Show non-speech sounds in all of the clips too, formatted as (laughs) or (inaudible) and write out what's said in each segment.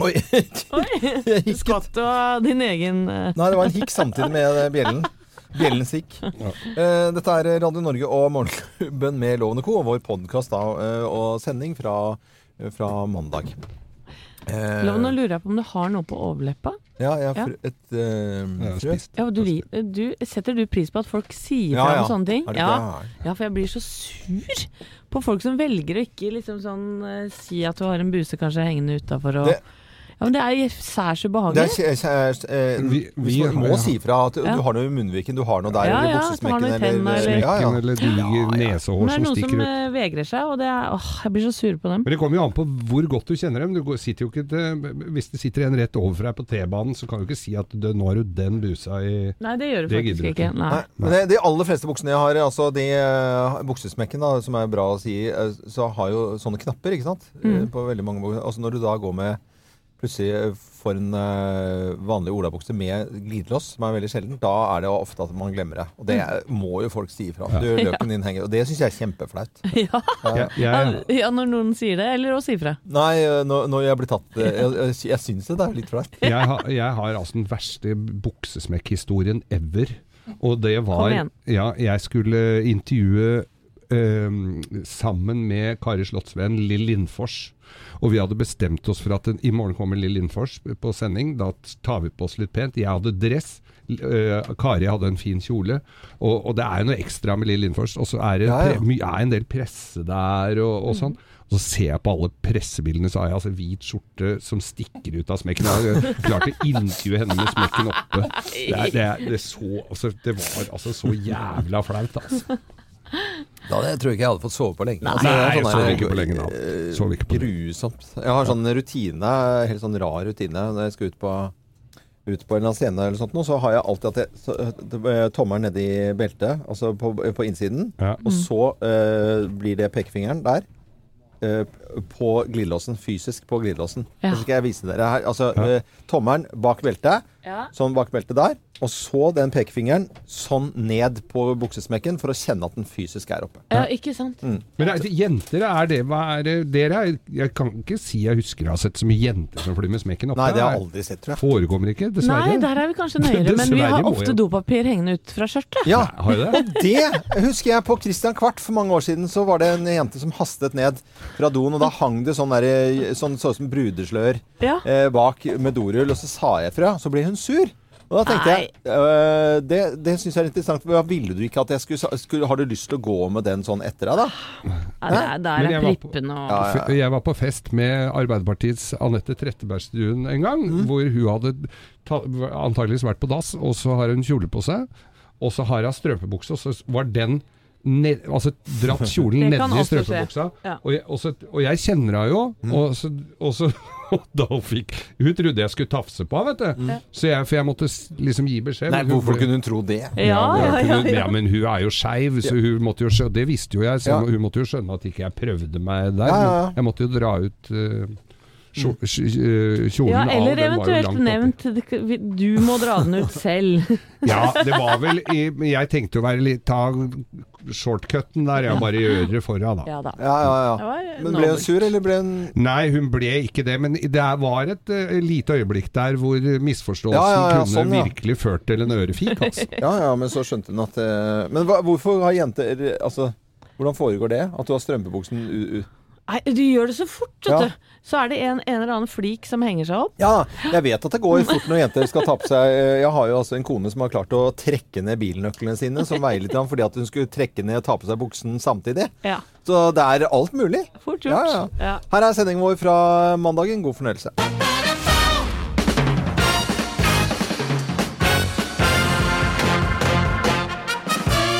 Oi! Oi! Skvatt du av din egen eh, Nei, det var en hikk samtidig med eh, bjellen. Bjellens hikk. Eh, dette er Radio Norge og Morgenklubben med Lovende Co. Og vår podkast og sending fra, fra mandag. Eh, Lov, nå lurer jeg på om du har noe på overleppa? Ja, jeg har Ja. et uh, Jeg har spist. Ja, du, du, setter du pris på at folk sier Ja, fra ja. sånne ting? Ja. ja, for jeg blir så sur på folk som velger å ikke liksom sånn si at du har en buse kanskje hengende utafor og Det- Ja, men det er særs Det er, ubehagelig. kje- kje- eh, Vi- vi man må ja. si fra at Ja. du har noe i munnviken, du har noe der, Ja, eller buksesmekken, eller, eller- ja, ja. Smekken eller de Ja, ja. nesehår ut. det er som noen som ut. eh, vegrer seg, og det er åh, jeg blir så sur på dem. Men det kommer jo an på hvor godt du kjenner dem. Du sitter jo ikke til, hvis det sitter en rett overfor deg på T-banen, så kan du ikke si at du, nå har du den busa i Nei, det gjør du Det faktisk gidder ikke. Nei. Nei, men det, de aller fleste buksene jeg har, altså de eh, buksesmekken, da, som er bra å si, eh, så har jo sånne knapper, ikke sant? Eh, Mm. På veldig mange bukser. Altså når du da går med plutselig får en eh, vanlig olabukse med glidelås, som er veldig sjelden, da er det ofte at man glemmer det. Og det er- må jo folk si ifra. Du, (laughs) løken din henger Og det syns jeg er kjempeflaut. (laughs) Ja. Ja, jeg, ja, når noen sier det, eller å si fra. Nei, eh, når, når jeg blir tatt eh, Jeg, jeg, syns det er litt flaut. (laughs) jeg, har, jeg har altså den verste buksesmekkhistorien ever. Og det Kom var igjen. Ja, jeg skulle intervjue eh, sammen med Kari Slottsveen Lill Lindfors. Og vi hadde bestemt oss for at den, i morgen kommer Lill Lindfors på sending. Da tar vi på oss litt pent. Jeg hadde dress. Uh, Kari hadde en fin kjole. Og, og det er jo noe ekstra med Lill Lindfors. Og så er det Ja, ja. pre- er en del presse der og, og sånn. Og så ser jeg på alle pressebildene, så har jeg altså hvit skjorte som stikker ut av smekken. Jeg har klart å intervjue henne med smekken oppe. Det, er, det, er, det, så, altså, det var altså så jævla flaut, altså. Da hadde jeg tror ikke jeg hadde fått sove på lenge. Nei, det er jeg sånn sov ikke på lenge da. eh, Sov ikke på lenge. Grusomt. Jeg har sånn rutine, helt sånn rar rutine, når jeg skal ut på ut på en eller annen scene eller sånt, så har jeg alltid at jeg, så, eh, tommelen nedi beltet, altså på, på innsiden, Ja. og så uh, blir det pekefingeren der. Uh, på glidelåsen, fysisk på glidelåsen. Ja. Så skal jeg vise dere her. Altså, Ja. eh, tommelen bak beltet, Ja. sånn bak beltet der, og så den pekefingeren sånn ned på buksesmekken for å kjenne at den fysisk er oppe. ja, ikke sant? Men det er, jenter, er det hva er det, Dere er Jeg kan ikke si jeg husker jeg har sett så mye jenter som flyr med smekken oppe. Nei, det har jeg aldri sett, tror jeg. Forekommer ikke, dessverre. Nei, der er vi kanskje nøyere, (laughs) men vi har ofte dopapir hengende ut fra skjørtet. Ja, Har det? og det husker jeg på Christian Kvart for mange år siden. Så var det en jente som hastet ned fra doen, og da hang det sånn der, sånn, så ut som brudeslør Ja. eh, bak med dorull, og så sa jeg fra. Så ble hun sur. Og da tenkte jeg øh, Det, det syns jeg er interessant. Hva ville du ikke at jeg skulle, skulle Har du lyst til å gå med den sånn etter deg, da? Ja, er, der er prippen og Ja, Jeg var på fest med Arbeiderpartiets Anette Trettebergstuen en gang, Mm. hvor hun hadde antakeligvis vært på dass, og så har hun kjole på seg, og så har hun strømpebukse, og så var den ned, altså dratt kjolen (laughs) nedi strømpebuksa. Ja. Og, jeg, og, så, og jeg kjenner henne jo, Mm. og så, og så (laughs) og da hun Hun trodde jeg skulle tafse på henne, vet du. Så jeg, for jeg måtte liksom gi beskjed. Nei, Hvorfor hun kunne hun tro det? Ja, ja, hun ja. kunne- ja. ja, men hun er jo skeiv, så hun måtte jo skjønne Det visste jo jeg, så Ja. hun måtte jo skjønne at ikke jeg prøvde meg der. Ja, ja, ja. Jeg måtte jo dra ut uh, kjolen Ja, av. eller den var jo eventuelt nevnt Du må dra den ut selv. (laughs) Ja, det var vel i, Jeg tenkte å være litt ta shortcutten der, jeg bare gjør det for henne, da. Ja da. Ja, ja, ja. Men ble hun sur, eller ble hun Nei, hun ble ikke det, men det var et uh, lite øyeblikk der hvor misforståelsen Ja, ja, ja, kunne sånn, ja. virkelig ført til en ørefik, (laughs) altså. Ja, ja, men så skjønte hun at uh, Men hva, hvorfor har jenter Altså, hvordan foregår det? At du har strømpebuksen u... u Nei, du gjør det så fort, vet Ja. du. Så er det en, en eller annen flik som henger seg opp. Ja, jeg vet at det går fort når jenter skal ta på seg eh, Jeg har jo altså en kone som har klart å trekke ned bilnøklene sine, som veier litt, fordi at hun skulle trekke ned og ta på seg buksen samtidig. Ja, Så det er alt mulig. fort gjort. ja. Ja. Her er sendingen vår fra mandagen. God fornøyelse.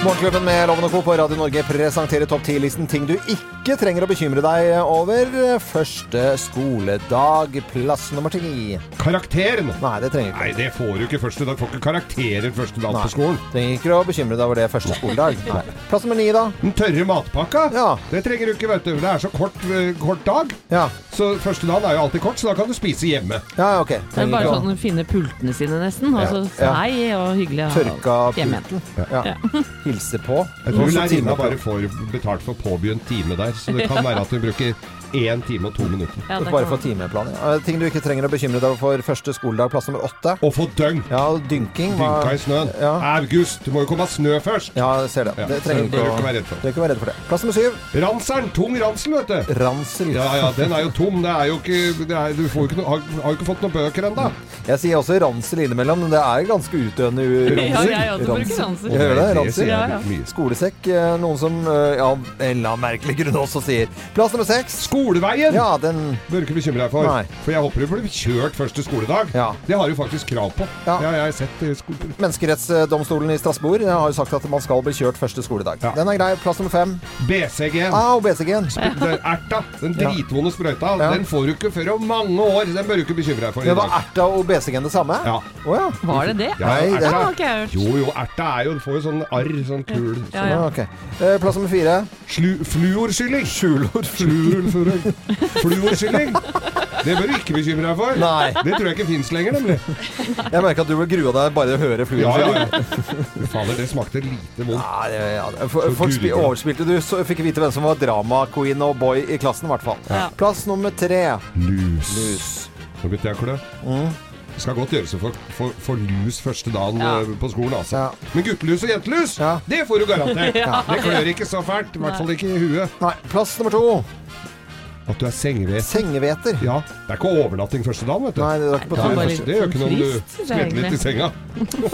Morgenklubben med Loven og Co. på Radio Norge presenterer topp 10-listen ting du ikke trenger å bekymre deg over. Første skoledag, plass nummer ti. Karakteren! Nei, det trenger ikke. Nei, det får du ikke første dag. Får ikke karakterer første dag Nei. på skolen. Trenger ikke å bekymre deg over det første skoledag. (laughs) Nei. Plass nummer ni, da. Den tørre matpakka, Ja. det trenger du ikke, vet du. Det er så kort, eh, kort dag. Ja, Så første dagen er jo alltid kort, så da kan du spise hjemme. ja ok. Det er bare sånn å finne pultene sine, nesten. Altså, Ja. Hei og hyggelig å ha Tørka hjem igjen. Ja. (laughs) Hilse på. Jeg tror time bare får betalt for påbegynt time der, så det kan være at hun bruker én time og 2 minutter. Ja, Bare for man. timeplan. Ja. Ting du ikke trenger å bekymre deg for første skoledag, plass nummer åtte. Og få døgn! Ja, dynking. hva- Dynka i snøen. Ja. August! Du må jo komme av snø først! Ja, jeg ser det. Ja, Det trenger du ikke å være redd for. Du ikke være redd for det. Plass nummer syv. Ranseren. Tung ransel, vet du. Ransel. Ja, ja, den er jo tom. Det er jo ikke det er, Du får jo ikke no, har, har ikke fått noen bøker ennå. Jeg sier også ransel innimellom, men det er ganske utdøende u- Ja, ransel. jeg også bruker ransel. Det, ransel. Ja, ja. Skolesekk. eh, Noen som eh, ja, en eller annen merkelig grunn også sier. Plass nummer seks. Skoleveien Ja, den bør du ikke bekymre deg for. Nei. For jeg håper du blir kjørt første skoledag. Ja. Det har du faktisk krav på. Ja. Det har jeg sett i. Menneskerettsdomstolen i Strasbourg har jo sagt at man skal bli kjørt første skoledag. Ja. Den er grei. Plass nummer fem. BCG-en. Ah, BCG-en. Erta, den dritvonde sprøyta, Ja. den får du ikke før om mange år. Den bør du ikke bekymre deg for. Det var erta og BCG-en det samme? Ja. Oh, ja. Var det det? Ja, Nei, det- har ikke jeg hørt. Jo, jo, erta er jo Du får jo sånn arr, sånn kul Ja, ja. ja. ok. Eh, Plass nummer fire. Fluorskylling. Fluorskylling. Skjulord. Fluorskylling. Det bør du ikke bekymre deg for. Nei. Det tror jeg ikke fins lenger, nemlig. Jeg merker at du vil grue deg bare å høre fluer. Ja, ja, ja. Fader, det smakte lite vondt. Ja, ja, ja, Folk spi- overspilte du, så fikk vite hvem som var drama-queen og boy i klassen, i hvert fall. Ja. Plass nummer tre. Lus. Lus. Nå begynte jeg å klø. Mm. Det skal godt gjøres å få få- få lus første dagen Ja. eh, på skolen, altså. Ja. Men guttelus og jentelus, Ja. det får du garantert. (laughs) Ja. Det klør ikke så fælt. I hvert fall ikke i huet. Nei, plass nummer to. At du er sengeveter. Sengeveter. Ja. Det er ikke overnatting første dagen, vet du. Nei, det er ikke på bare det, det gjør ikke noe om du skvetter litt i senga.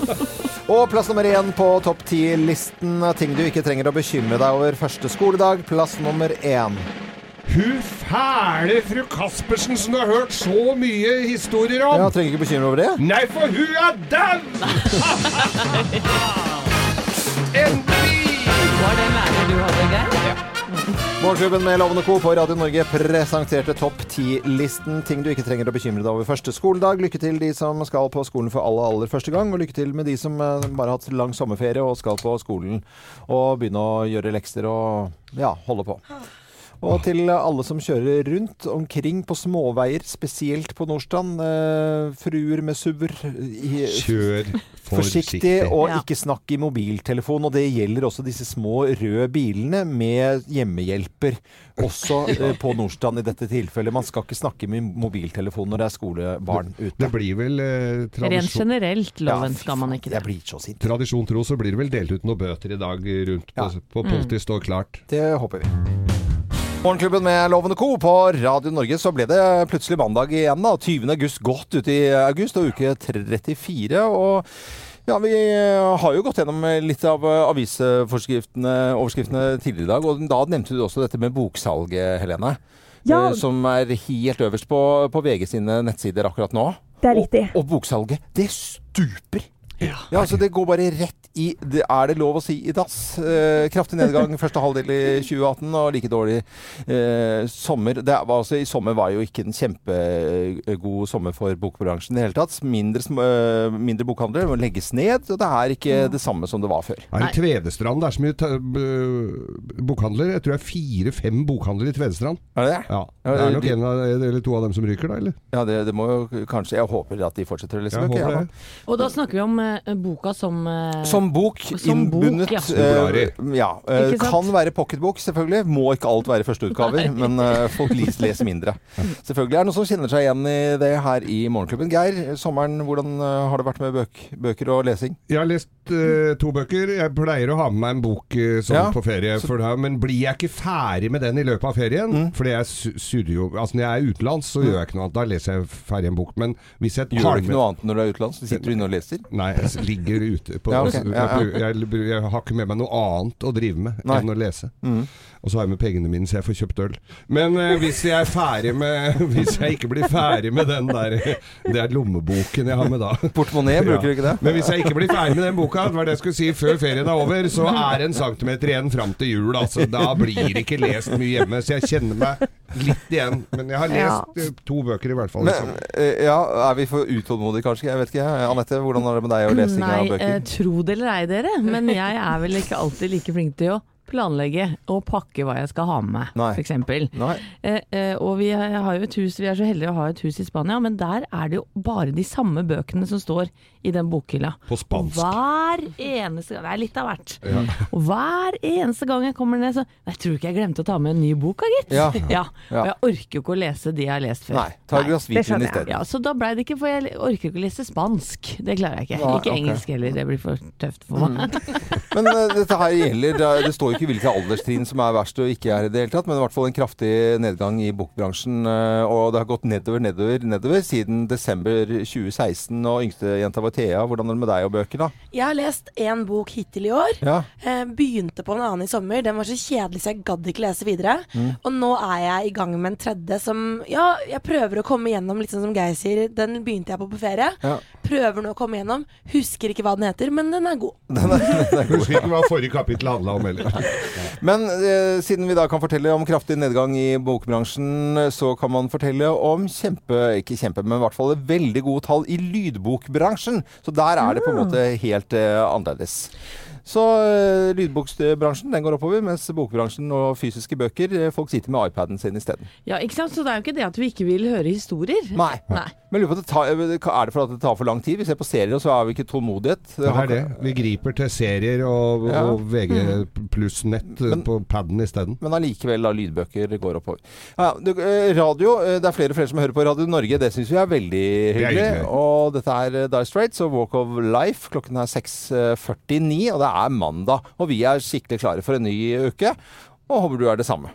(laughs) Og plass nummer én på topp ti-listen ting du ikke trenger å bekymre deg over første skoledag. Plass nummer én. Hun fæle fru Caspersen som du har hørt så mye historier om. Ja, trenger ikke bekymre over det. Nei, for hun er dau! (laughs) Endelig! Var det en lærer du hadde, Geir? Morgenklubben med Lovende Co. på Radio Norge presenterte topp ti-listen. Ting du ikke trenger å bekymre deg over første skoledag. Lykke til de som skal på skolen for aller, aller første gang. Og lykke til med de som eh, bare har hatt lang sommerferie og skal på skolen og begynne å gjøre lekser og ja, holde på. Og til alle som kjører rundt omkring på småveier, spesielt på Nordstrand. Eh, fruer med SUV-er. Kjør Forsiktig, forsiktig. og Ja. ikke snakk i mobiltelefon. Og det gjelder også disse små røde bilene med hjemmehjelper. Også (laughs) eh, på Nordstrand i dette tilfellet. Man skal ikke snakke med mobiltelefon når det er skolebarn ute. Det blir vel eh, Rent tradisjon, generelt, loven, Ja, skal man ikke det. Jeg det. blir så sint. tradisjon tro, så blir det vel delt ut noen bøter i dag rundt på, Ja. på mm. står klart. Det håper vi. Morgenklubben med Lovende Co. på Radio Norge. Så ble det plutselig mandag igjen. da, 20. august godt ut i august, og uke 34. og ja, Vi har jo gått gjennom litt av avisoverskriftene overskriftene tidligere i dag. og Da nevnte du også dette med boksalget, Helene. Ja. eh, Som er helt øverst på, på VG sine nettsider akkurat nå. Det er riktig. Og, og boksalget, det stuper! Ja, altså Det går bare rett i Er det lov å si i dass? Eh, kraftig nedgang (laughs) første halvdel i 2018, og like dårlig eh, sommer. Det var, altså, I sommer var jo ikke en kjempegod sommer for bokbransjen i det hele tatt. Mindre, eh, mindre bokhandler må legges ned, og det er ikke det samme som det var før. Er Nei. det Tvedestrand? Det er så mye bokhandler. Jeg tror det er fire-fem bokhandlere i Tvedestrand. Er det det? Ja. Ja, Det er nok en av, eller to av dem som ryker, da? eller? Ja, det, det må jo kanskje Jeg håper at de fortsetter å lese Jeg bøker. håper ja, det. Og da snakker vi om eh, boka som eh, Som Som bok, innbundet. ja. Som blar i. eh, ja, uh, kan være pocketbok, selvfølgelig. Må ikke alt være førsteutgaver, men uh, folk leser mindre. Selvfølgelig er det noen som kjenner seg igjen i det her i Morgenklubben. Geir, sommeren, hvordan har det vært med bøk, bøker og lesing? Jeg har lest to bøker. Jeg pleier å ha med meg en bok sånn Ja. på ferie. For da, men blir jeg ikke ferdig med den i løpet av ferien Mm. Fordi jeg surrer jo Altså Når jeg er utenlands, så gjør jeg ikke noe annet. Da leser jeg ferdig en bok. Men hvis jeg Gjør du ikke med noe annet når du er utenlands? Sitter du inne og leser? Nei, jeg ligger ute på Ja, ok. Ja, ja. Jeg, jeg, jeg har ikke med meg noe annet å drive med Nei. enn å lese. Mm. Og så har jeg med pengene mine, så jeg får kjøpt øl. Men eh, hvis jeg er ferdig med (laughs) Hvis jeg ikke blir ferdig med den der Det er lommeboken jeg har med da. (laughs) Portemonee, bruker du ikke det? Men hvis jeg ikke blir ferdig med den boka, det var det jeg skulle si før ferien er over, så er det en centimeter igjen fram til jul. Altså, da blir det ikke lest mye hjemme. Så jeg kjenner meg litt igjen. Men jeg har lest ja. to bøker i hvert fall. Men, eh, ja, er vi for utålmodige, kanskje? Jeg vet ikke. Anette, hvordan er det med deg og lesing Nei, av eh, Nei, tro det eller ei dere, men jeg er vel ikke alltid like flink til å planlegge og pakke hva jeg skal ha med meg, f.eks. Eh, eh, og vi har jo et hus, vi er så heldige å ha et hus i Spania, men der er det jo bare de samme bøkene som står i den bokhylla. På spansk. Hver eneste gang Det er litt av hvert. Og hver eneste gang jeg kommer ned, så jeg tror ikke jeg glemte å ta med en ny bok, da, gitt. Ja. Ja. Ja. Og jeg orker jo ikke å lese de jeg har lest før. Nei. Ta et glass hvitvin skjønner i stedet. Ja, så da blei det ikke, for jeg orker ikke å lese spansk. Det klarer jeg ikke. Nei, ikke okay. engelsk heller, det blir for tøft for meg. Men uh, dette her gjelder Det det står jo ikke hvilke alderstrinn som er verst og ikke er i det hele tatt, men i hvert fall en kraftig nedgang i bokbransjen. eh, Og det har gått nedover, nedover, nedover siden desember 2016. Og yngstejenta var Thea. Hvordan er det med deg og bøker, da? Jeg har lest én bok hittil i år. Ja. Eh, begynte på en annen i sommer. Den var så kjedelig så jeg gadd ikke lese videre. Og nå er jeg i gang med en tredje som Ja, jeg prøver å komme gjennom, litt sånn som Geir sier. Den begynte jeg på på ferie. Ja. Prøver nå å komme gjennom. Husker ikke hva den heter, men den er god. Husker ikke hva forrige kapittel handla om heller. Men eh, siden vi da kan fortelle om kraftig nedgang i bokbransjen, så kan man fortelle om kjempe, ikke kjempe, men i hvert fall veldig gode tall i lydbokbransjen. Så der er det på en måte helt eh, annerledes. Så eh, lydbokbransjen den går oppover, mens bokbransjen og fysiske bøker eh, folk sitter med iPaden sin isteden. Ja, ikke sant? Så det er jo ikke det at vi ikke vil høre historier. Nei. Nei. Men lurer på, det tar, er det for at det tar for lang tid? Vi ser på serier, og så har vi ikke tålmodighet. Det er det. Vi griper til serier og, Ja. og VG pluss nett eh, Men- på paden isteden. Men allikevel, da, lydbøker går oppover. Ja, det, eh, radio, eh, det er flere og flere som hører på Radio Norge. Det syns vi er veldig hyggelig. hyggelig. er Og dette er Dye Straits og Walk of Life. Klokken er 6.49, og det er mandag. Og vi er skikkelig klare for en ny uke. Og håper du er det samme.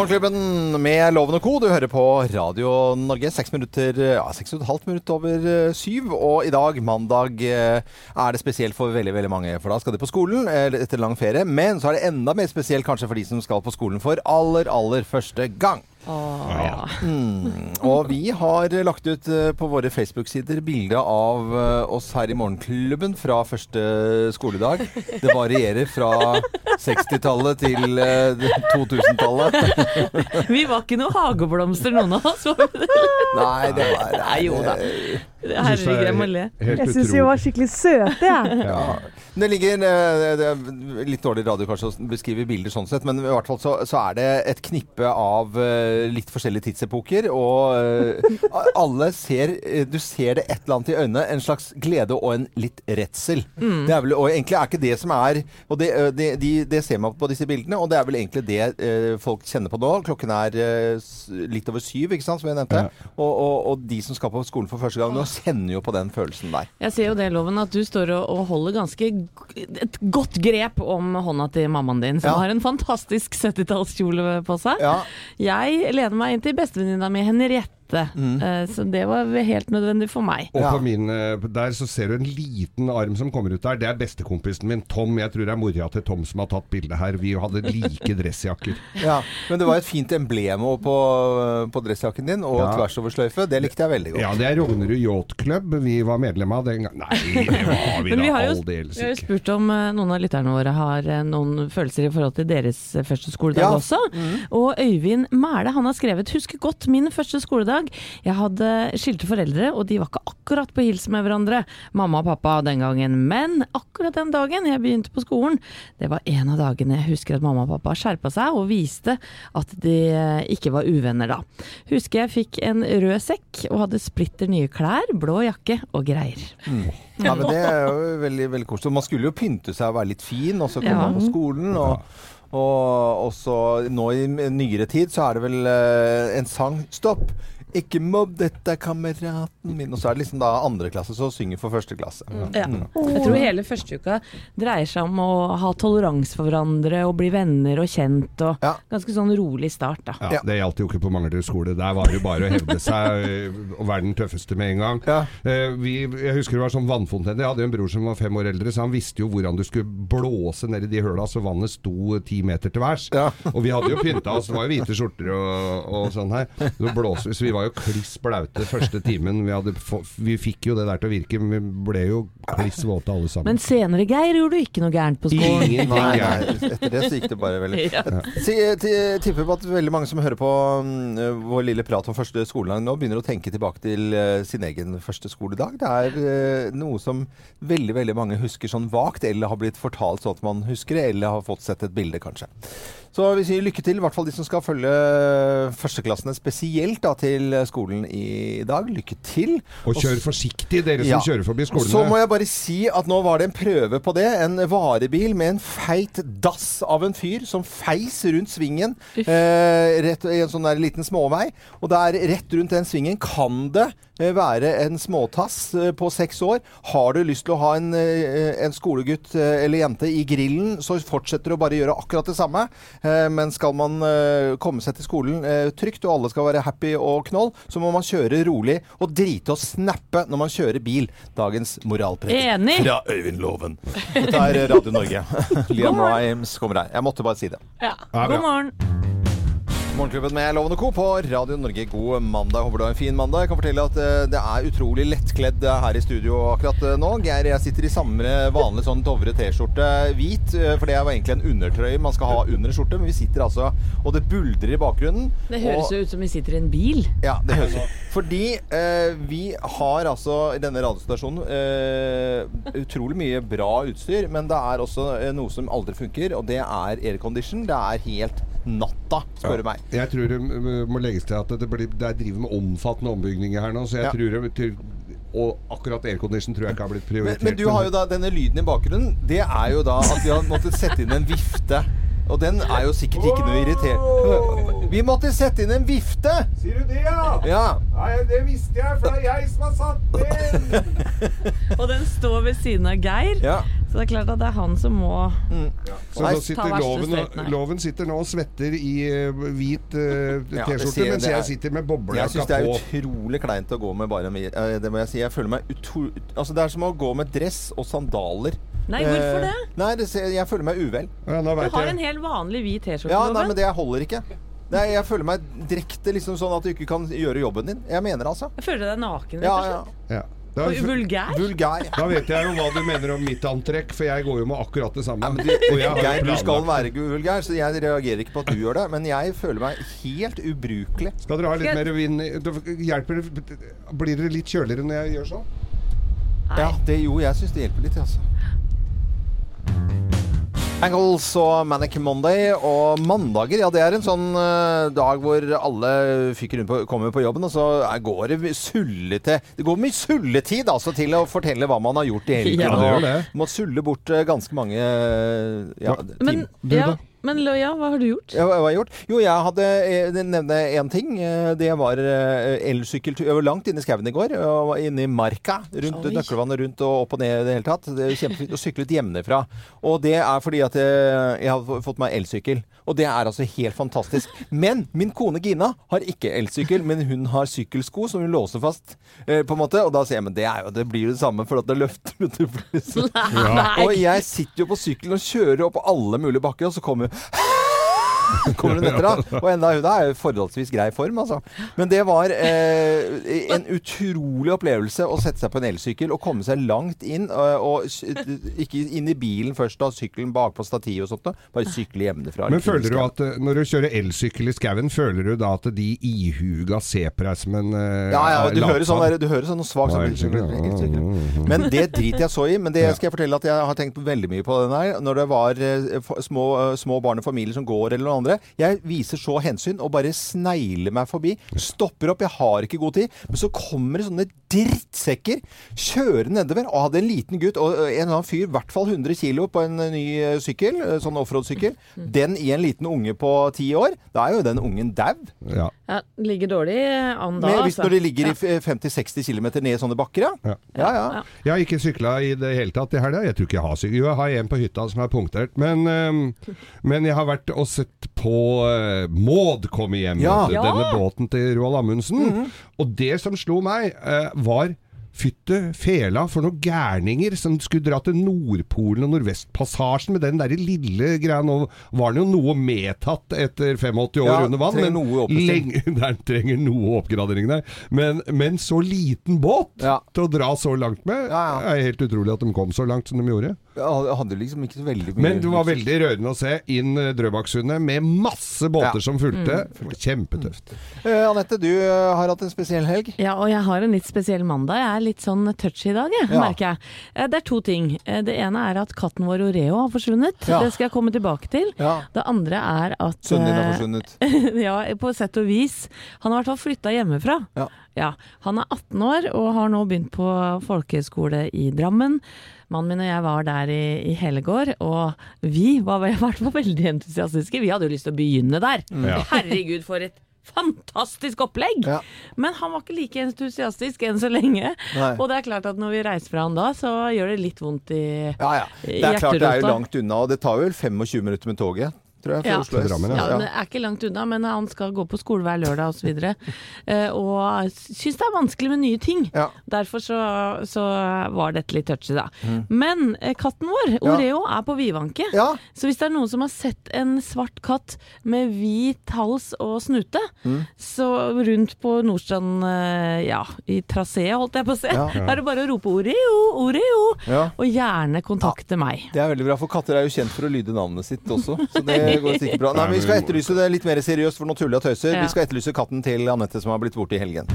Morgenklubben med Loven og Co. Du hører på Radio Norge. Seks minutter, ja, seks og et halvt minutt over eh, syv. Og i dag, mandag, eh, er det spesielt for veldig veldig mange. For da skal de på skolen eh, etter lang ferie. Men så er det enda mer spesielt kanskje for de som skal på skolen for aller, aller første gang. Åh. Mm. Og vi har lagt ut på våre Facebook-sider bilde av oss her i Morgenklubben fra første skoledag. Det varierer fra 60-tallet til eh, 2000-tallet. (laughs) Vi var ikke noe hageblomster, noen av oss. var vi det? Nei, det var Nei, jo da. Herregud, jeg må le. Helt Jeg syns vi var skikkelig søte, jeg. Ja. (laughs) Det ligger eh, det er Litt dårlig radio kanskje å beskrive bilder sånn sett, men i hvert fall så, så er det et knippe av eh, litt forskjellige tidsepoker. Og eh, alle ser eh, Du ser det et eller annet i øynene. En slags glede og en litt redsel. Det er vel, og egentlig er ikke det som er Og det, eh, det, de, det ser man på disse bildene, og det er vel egentlig det eh, folk kjenner på nå. Klokken er eh, litt over syv, ikke sant, som jeg nevnte. Og, og, og de som skal på skolen for første gang nå, kjenner jo på den følelsen der. Jeg ser jo det, Loven, at du står og, og holder ganske et godt grep om hånda til mammaen din, som Ja. har en fantastisk 70-tallskjole på seg. Ja. Jeg lener meg inn til bestevenninna mi Henriette, eh, så det var helt nødvendig for meg. Og på min, eh, der så ser du en liten arm som kommer ut der. Det er bestekompisen min, Tom. Jeg tror det er mora til Tom som har tatt bildet her. Vi hadde like dressjakker. (laughs) Ja, Men det var et fint emblem på, på dressjakken din, og Ja. tvers over sløyfe. Det likte jeg veldig godt. Ja, det er Rognerud Yacht Club vi var medlem av den gang. Nei, det var vi vi (laughs) da aldeles ikke. vi har jo spurt om eh, noen av lytterne våre har eh, noen følelser i forhold til deres eh, første skoledag Ja. også. Og Øyvind Mæle han har skrevet 'Husker godt min første skoledag'. Jeg hadde skilte foreldre, og de var ikke akkurat på hils med hverandre, mamma og pappa den gangen. Men akkurat den dagen jeg begynte på skolen, det var en av dagene jeg husker at mamma og pappa skjerpa seg og viste at de ikke var uvenner da. Husker jeg fikk en rød sekk og hadde splitter nye klær, blå jakke og greier. Ja, men Det er jo veldig veldig koselig. Man skulle jo pynte seg og være litt fin, og så komme Ja. på skolen. Og, og også nå i nyere tid så er det vel eh, en sang Stopp! Ikke mobb, dette er kameraten min. Og så er det liksom da andre klasse som synger for første klasse. Ja. Jeg tror hele første uka dreier seg om å ha toleranse for hverandre og bli venner og kjent. Og Ja. Ganske sånn rolig start, da. Ja, Det gjaldt jo ikke på Manglerud skole. Der var det jo bare å hevde seg øh, og være den tøffeste med en gang. Ja. Eh, vi, jeg husker det var sånn vannfontene. Jeg hadde jo en bror som var fem år eldre, så han visste jo hvordan du skulle blåse ned i de høla så vannet sto ti meter til værs. Ja. Og vi hadde jo pynta oss, det var jo hvite skjorter og, og sånn her. Så, blåste, vi, så vi var jo kliss blaute første timen. Vi, hadde vi fikk jo det der til å virke, men vi ble jo kliss våte alle sammen. Men senere, Geir, gjorde du ikke noe gærent på skolen. Ingenting gærent. etter det så gikk det bare veldig (laughs) Ja. Jeg tipper på at veldig mange som hører på mm, vår lille prat om første skoledag nå, begynner å tenke tilbake til eh, sin egen første skoledag. Det er eh, noe som veldig veldig mange husker sånn vagt, eller har blitt fortalt sånn at man husker det, eller har fått sett et bilde, kanskje. Så vi sier lykke til, i hvert fall de som skal følge førsteklassene spesielt da, til skolen i dag. Lykke til. Og kjør forsiktig, dere som Ja. kjører forbi skolene. så må jeg bare si at nå var det en prøve på det. En varebil med en feit dass av en fyr som feis rundt svingen eh, rett, i en sånn der liten småvei. Og der rett rundt den svingen kan det eh, være en småtass eh, på seks år. Har du lyst til å ha en, eh, en skolegutt eh, eller jente i grillen, så fortsetter du å bare gjøre akkurat det samme. Eh, men skal man eh, komme seg til skolen eh, trygt, og alle skal være happy og knoll, så må man kjøre rolig og drite og snappe når man kjører bil. Dagens moralpreg. Enig. fra Øyvind Loven. Dette er Radio Norge. (laughs) Liam Rimes kommer her. Jeg måtte bare si det. Ja. Ja. God morgen. Morgenklubben med Lovende Co. på Radio Norge. God mandag. Håper du har en fin mandag. Jeg kan fortelle at eh, det er utrolig lettkledd eh, her i studio akkurat eh, nå. Geir, jeg sitter i samme vanlige sånn Dovre T-skjorte, hvit, for det er jo egentlig en undertrøye man skal ha under en skjorte, men vi sitter altså og det buldrer i bakgrunnen. Det høres jo ut som vi sitter i en bil. Ja, det høres ut. Fordi eh, vi har altså i denne radiostasjonen eh, utrolig mye bra utstyr, men det er også noe som aldri funker, og det er aircondition. Det er helt natta, spør du meg. Jeg tror det må legges til at det, blir, det er driver med omfattende ombygninger her nå, så jeg Ja. tror det til, Og akkurat aircondition tror jeg ikke har blitt Men, prioritert. men du har jo da denne lyden i bakgrunnen. Det er jo da at vi har måttet sette inn en vifte. Og den er jo sikkert ikke noe irriterende. Vi måtte sette inn en vifte! Sier du det, ja? Ja. Nei, det visste jeg, for det er jeg som har satt den! (laughs) Og den står ved siden av Geir, ja. Så det er klart at det er han som må Så så sitter loven, loven sitter nå og svetter i eh, hvit uh, Ja, T-skjorte, mens er- jeg sitter med Jeg boblejakka syns det er på. utrolig kleint å gå med bare med uh, Det må jeg si. Jeg føler meg utro... Altså, det er som å gå med dress og sandaler. Nei, hvorfor det? Uh, Nei, det jeg føler meg uvel. Ja, Du har jeg. en helt vanlig hvit T-skjorte, Ja, nei, men det holder ikke. Nei, jeg føler meg direkte liksom sånn at du ikke kan gjøre jobben din. Jeg mener altså. Jeg føler deg naken, Ja, rett og ja. slett. Ja. Da, Og vulgær. Vulgær. da vet jeg jo hva du mener om mitt antrekk, for jeg går jo med akkurat det samme. Ja, men du, Og jeg har jo Geir, du skal være vulgær, så jeg reagerer ikke på at du gjør det. Men jeg føler meg helt ubrukelig. Skal dere ha litt mer det Hjelper det Blir dere litt kjøligere når jeg gjør sånn? Ja, det, jo, jeg syns det hjelper litt, altså. Angles og Manic Monday og mandager, ja det er en sånn uh, dag hvor alle fyker rundt på, kommer på jobben, og så er, går det sullete Det går mye sulletid altså til å fortelle hva man har gjort i helgen. Ja, det det. Må sulle bort uh, ganske mange uh, ja, timer. Ja? Men Løya, hva har du gjort? Ja, hva har jeg gjort? Jo, jeg hadde eh, nevne én ting. Eh, Det var eh, elsykkeltur. Jeg var langt inne i skauen i går. Og var inne i marka. Rundt Oi. Nøkkelvannet rundt og opp og ned i det hele tatt. Det kjempefint å sykle ut hjemmefra. Og det er fordi at jeg, jeg har fått meg elsykkel. Og det er altså helt fantastisk. Men min kone Gina har ikke elsykkel, men hun har sykkelsko som hun låser fast. eh, på en måte. Og da sier jeg men det, er jo, det blir jo det samme, for at det løfter. med så- (laughs) Og jeg sitter jo på sykkelen og kjører opp alle mulige bakker, og så kommer (laughs) Kommer hun etter, da? Og enda hun er i forholdsvis grei form, altså. Men det var eh, en utrolig opplevelse å sette seg på en elsykkel og komme seg langt inn. Og, og ikke inn i bilen først, da sykkelen bakpå stativet og sånt. Da. Bare sykle hjemmefra. Men føler du at eh, når du kjører elsykkel i skauen, føler du da at de ihuga ser på deg som en eh, Ja, ja, du hører sånn, der, du hører sånn svak sånn, elsykkel. Men det driter jeg så i. Men det skal jeg fortelle at jeg har tenkt veldig mye på den her. Når det var eh, små, eh, små barn og familier som går, eller noe andre. Jeg viser så hensyn og bare snegler meg forbi. Stopper opp, jeg har ikke god tid. Men så kommer det sånne drittsekker kjøre nedover. Og hadde en liten gutt og en eller annen fyr, i hvert fall 100 kilo på en ny sykkel, sånn offroad-sykkel. Den i en liten unge på ti år. Da er jo den ungen dau. Ja. Ja, ligger dårlig an da, Men hvis altså. når det ligger Ja. i 50-60 km ned i sånne bakker, ja. Ja. Ja, ja. Ja. Jeg har ikke sykla i det hele tatt i helga. Jeg tror ikke jeg har sykkel. Jo, jeg har en på hytta som er punktert. Men, øh, men jeg har vært og sett på øh, Maud komme hjem. Ja. vet Ja. Denne båten til Roald Amundsen. Og det som slo meg, øh, var Fytte fela for noen gærninger som skulle dra til Nordpolen og Nordvestpassasjen med den der lille greia. Nå var den jo noe medtatt etter 85 år Ja, under vann, men noe lenge, (laughs) den trenger noe oppgradering der. Men, men så liten båt Ja. til å dra så langt med, ja. er helt utrolig at de kom så langt som de gjorde. Hadde liksom ikke så veldig mye Men det var veldig rørende å se inn eh, Drøbaksundet med masse båter Ja. som fulgte. Kjempetøft. Uh, Anette, du eh, har hatt en spesiell helg. Ja, og jeg har en litt spesiell mandag. Jeg er litt sånn touchy i dag, jeg, Ja. merker jeg. Det er to ting. Det ene er at katten vår Oreo har forsvunnet. Ja. Det skal jeg komme tilbake til. Ja. Det andre er at Sønnen din har forsvunnet. (laughs) ja, på sett og vis. Han har i hvert fall flytta hjemmefra. Ja. Han er 18 år og har nå begynt på folkehøyskole i Drammen. Mannen min og jeg var der i, i hele og vi var i hvert fall veldig entusiastiske. Vi hadde jo lyst til å begynne der. Ja. Herregud, for et fantastisk opplegg! Ja. Men han var ikke like entusiastisk enn så lenge. Nei. Og det er klart at når vi reiser fra han da, så gjør det litt vondt i Ja, ja. Det er klart det er jo langt unna, og det tar vel 25 minutter med toget, tror jeg, Ja. Oslo S. Drammen, Ja, men det er ikke langt unna, men han skal gå på skole hver lørdag osv. Og, uh, (laughs) og syns det er vanskelig med nye ting. Ja. Derfor så, så var dette litt touchy, da. Men eh, katten vår, Mm. Ja. Oreo, er på vidvanke. Ja. Så hvis det er noen som har sett en svart katt med hvit hals og snute, Mm. så rundt på Nordstrand, eh, ja, i traseet holdt jeg på å se, Ja. (laughs) er det bare å rope Oreo, Oreo, Ja. og gjerne kontakte meg. Det er veldig bra, for katter er jo kjent for å lyde navnet sitt også. Så det (laughs) går sikkert bra. Nei, men Vi skal etterlyse det litt mer seriøst, for nå tuller jeg og tøyser. Ja. Vi skal etterlyse katten til Anette som har blitt borte i helgen.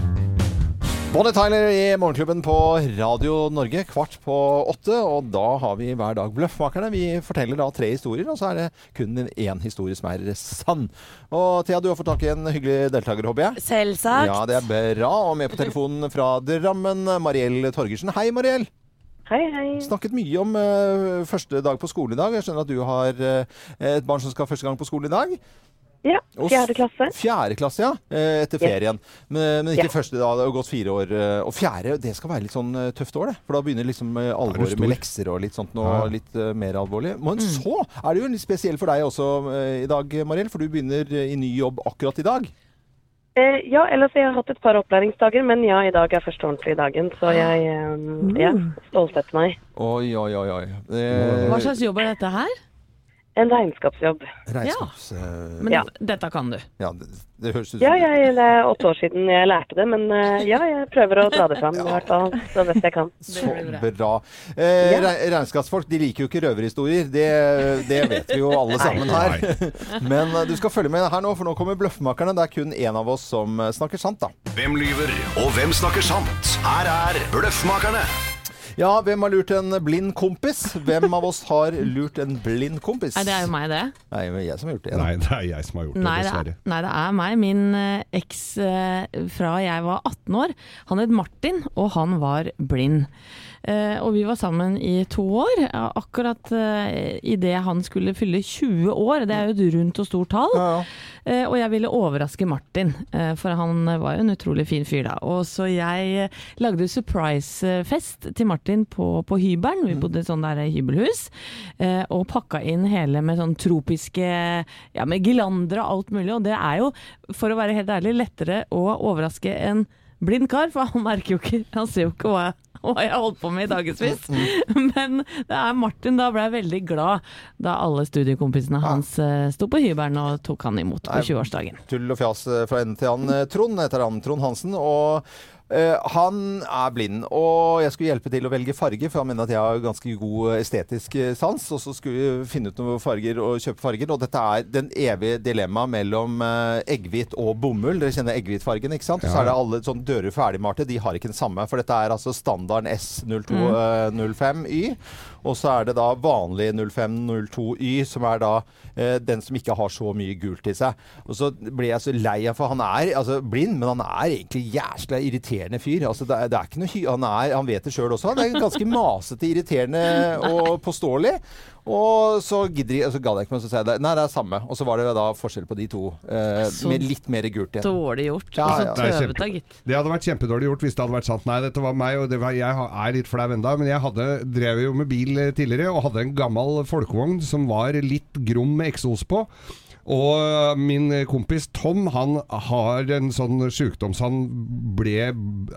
Bonnie Tyler i Morgenklubben på Radio Norge, kvart på åtte. Og da har vi hver dag Bløffmakerne. Vi forteller da tre historier, og så er det kun én historie som er sann. Og Thea, du har fått tak i en hyggelig deltaker, håper jeg? Selvsagt. Ja, det er bra. Og med på telefonen fra Drammen, Mariell Torgersen. Hei, Mariell. Hei, hei. Snakket mye om uh, første dag på skole i dag. Jeg skjønner at du har uh, et barn som skal første gang på skole i dag. Ja, fjerde klasse. Fjerde klasse, ja. eh, etter ferien. Men, men ikke Ja. første da. Det har gått fire år. Og fjerde, det skal være litt sånn tøft år, det. For da begynner liksom alvoret med lekser og litt sånt noe Ja. litt uh, mer alvorlig. Men så er det jo litt spesielt for deg også i dag, Mariell. For du begynner i ny jobb akkurat i dag. Eh, ja, ellers jeg har hatt et par opplæringsdager, men ja, i dag er første ordentlige dagen, så jeg eh, ja, stålsetter meg. Oi, oi, oi. oi. Eh, Hva slags jobb er dette her? En regnskapsjobb. Regnskaps... eh, Men Ja. dette kan du. ja, det, det høres ut som Ja, jeg, det er åtte år siden jeg lærte det, men eh, ja, jeg prøver å dra det fram (laughs) i hvert fall så best jeg kan. Så bra. Eh, Ja. re- Regnskapsfolk de liker jo ikke røverhistorier. Det, det vet vi jo alle sammen her. (laughs) Men du skal følge med her nå, for nå kommer Bløffmakerne. Det er kun én av oss som snakker sant, da. Hvem lyver, og hvem snakker sant? Her er Bløffmakerne. Ja, hvem har lurt en blind kompis? Hvem av oss har lurt en blind kompis? Nei, det er jo meg, det. Nei, det er jeg som har gjort det. Nei, det er jeg som har gjort det, Nei det, dessverre. er, nei, det er meg. Min eh, eks eh, fra jeg var 18 år. Han het Martin, og han var blind. Eh, og vi var sammen i to år. Akkurat idet han skulle fylle 20 år, det er jo et rundt og stort tall. Ja, ja. Eh, og jeg ville overraske Martin, for han var jo en utrolig fin fyr da. Og så jeg lagde surprise-fest til Martin på, på hybelen. Vi bodde i sånn der hybelhus. eh, og pakka inn hele med sånn tropiske Ja, med girlander og alt mulig. Og det er jo, for å være helt ærlig, lettere å overraske en blind kar, for han merker jo ikke Han ser jo ikke hva jeg hva jeg holdt på med i dagevis. (laughs) Men det er Martin da ble veldig glad da alle studiekompisene hans ja. sto på hybelen og tok han imot på 20-årsdagen. Tull og fjas eh, fra ende til annen. Eh, Trond heter han. Trond Hansen. Og eh, han er blind. Og jeg skulle hjelpe til å velge farge, for han mener at jeg har ganske god estetisk eh, sans. Og så skulle vi finne ut noen farger og kjøpe farger. Og dette er den evige dilemmaet mellom egghvit og bomull. Dere kjenner egghvitfargen, ikke sant? Og så er det alle sånn dører ferdigmalte. De har ikke den samme. For dette er altså standarden S0205Y. Og så er det da vanlig 0502Y, som er da eh, den som ikke har så mye gult i seg. Og så ble jeg så lei av For han er altså, blind, men han er egentlig jæskla irriterende fyr. Altså, det, er, det er ikke noe hy han, er, han vet det sjøl også. Han er ganske masete, irriterende og påståelig. Og så gidder, jeg- så gadd jeg ikke, men så sa jeg det. Nei, det er samme. Og så var det da forskjell på de to. Eh, Så med litt mer gult igjen. Dårlig gjort. Ja, og så ja. Det er tøvete, kjempe- gitt. Det hadde vært kjempedårlig gjort hvis det hadde vært sant. Nei, dette var meg, og det var, jeg er litt flau enda, men jeg hadde, drev jo med bil eh, tidligere og hadde en gammel folkevogn som var litt grom med eksos på. Og min kompis Tom han har en sånn sjukdom så han ble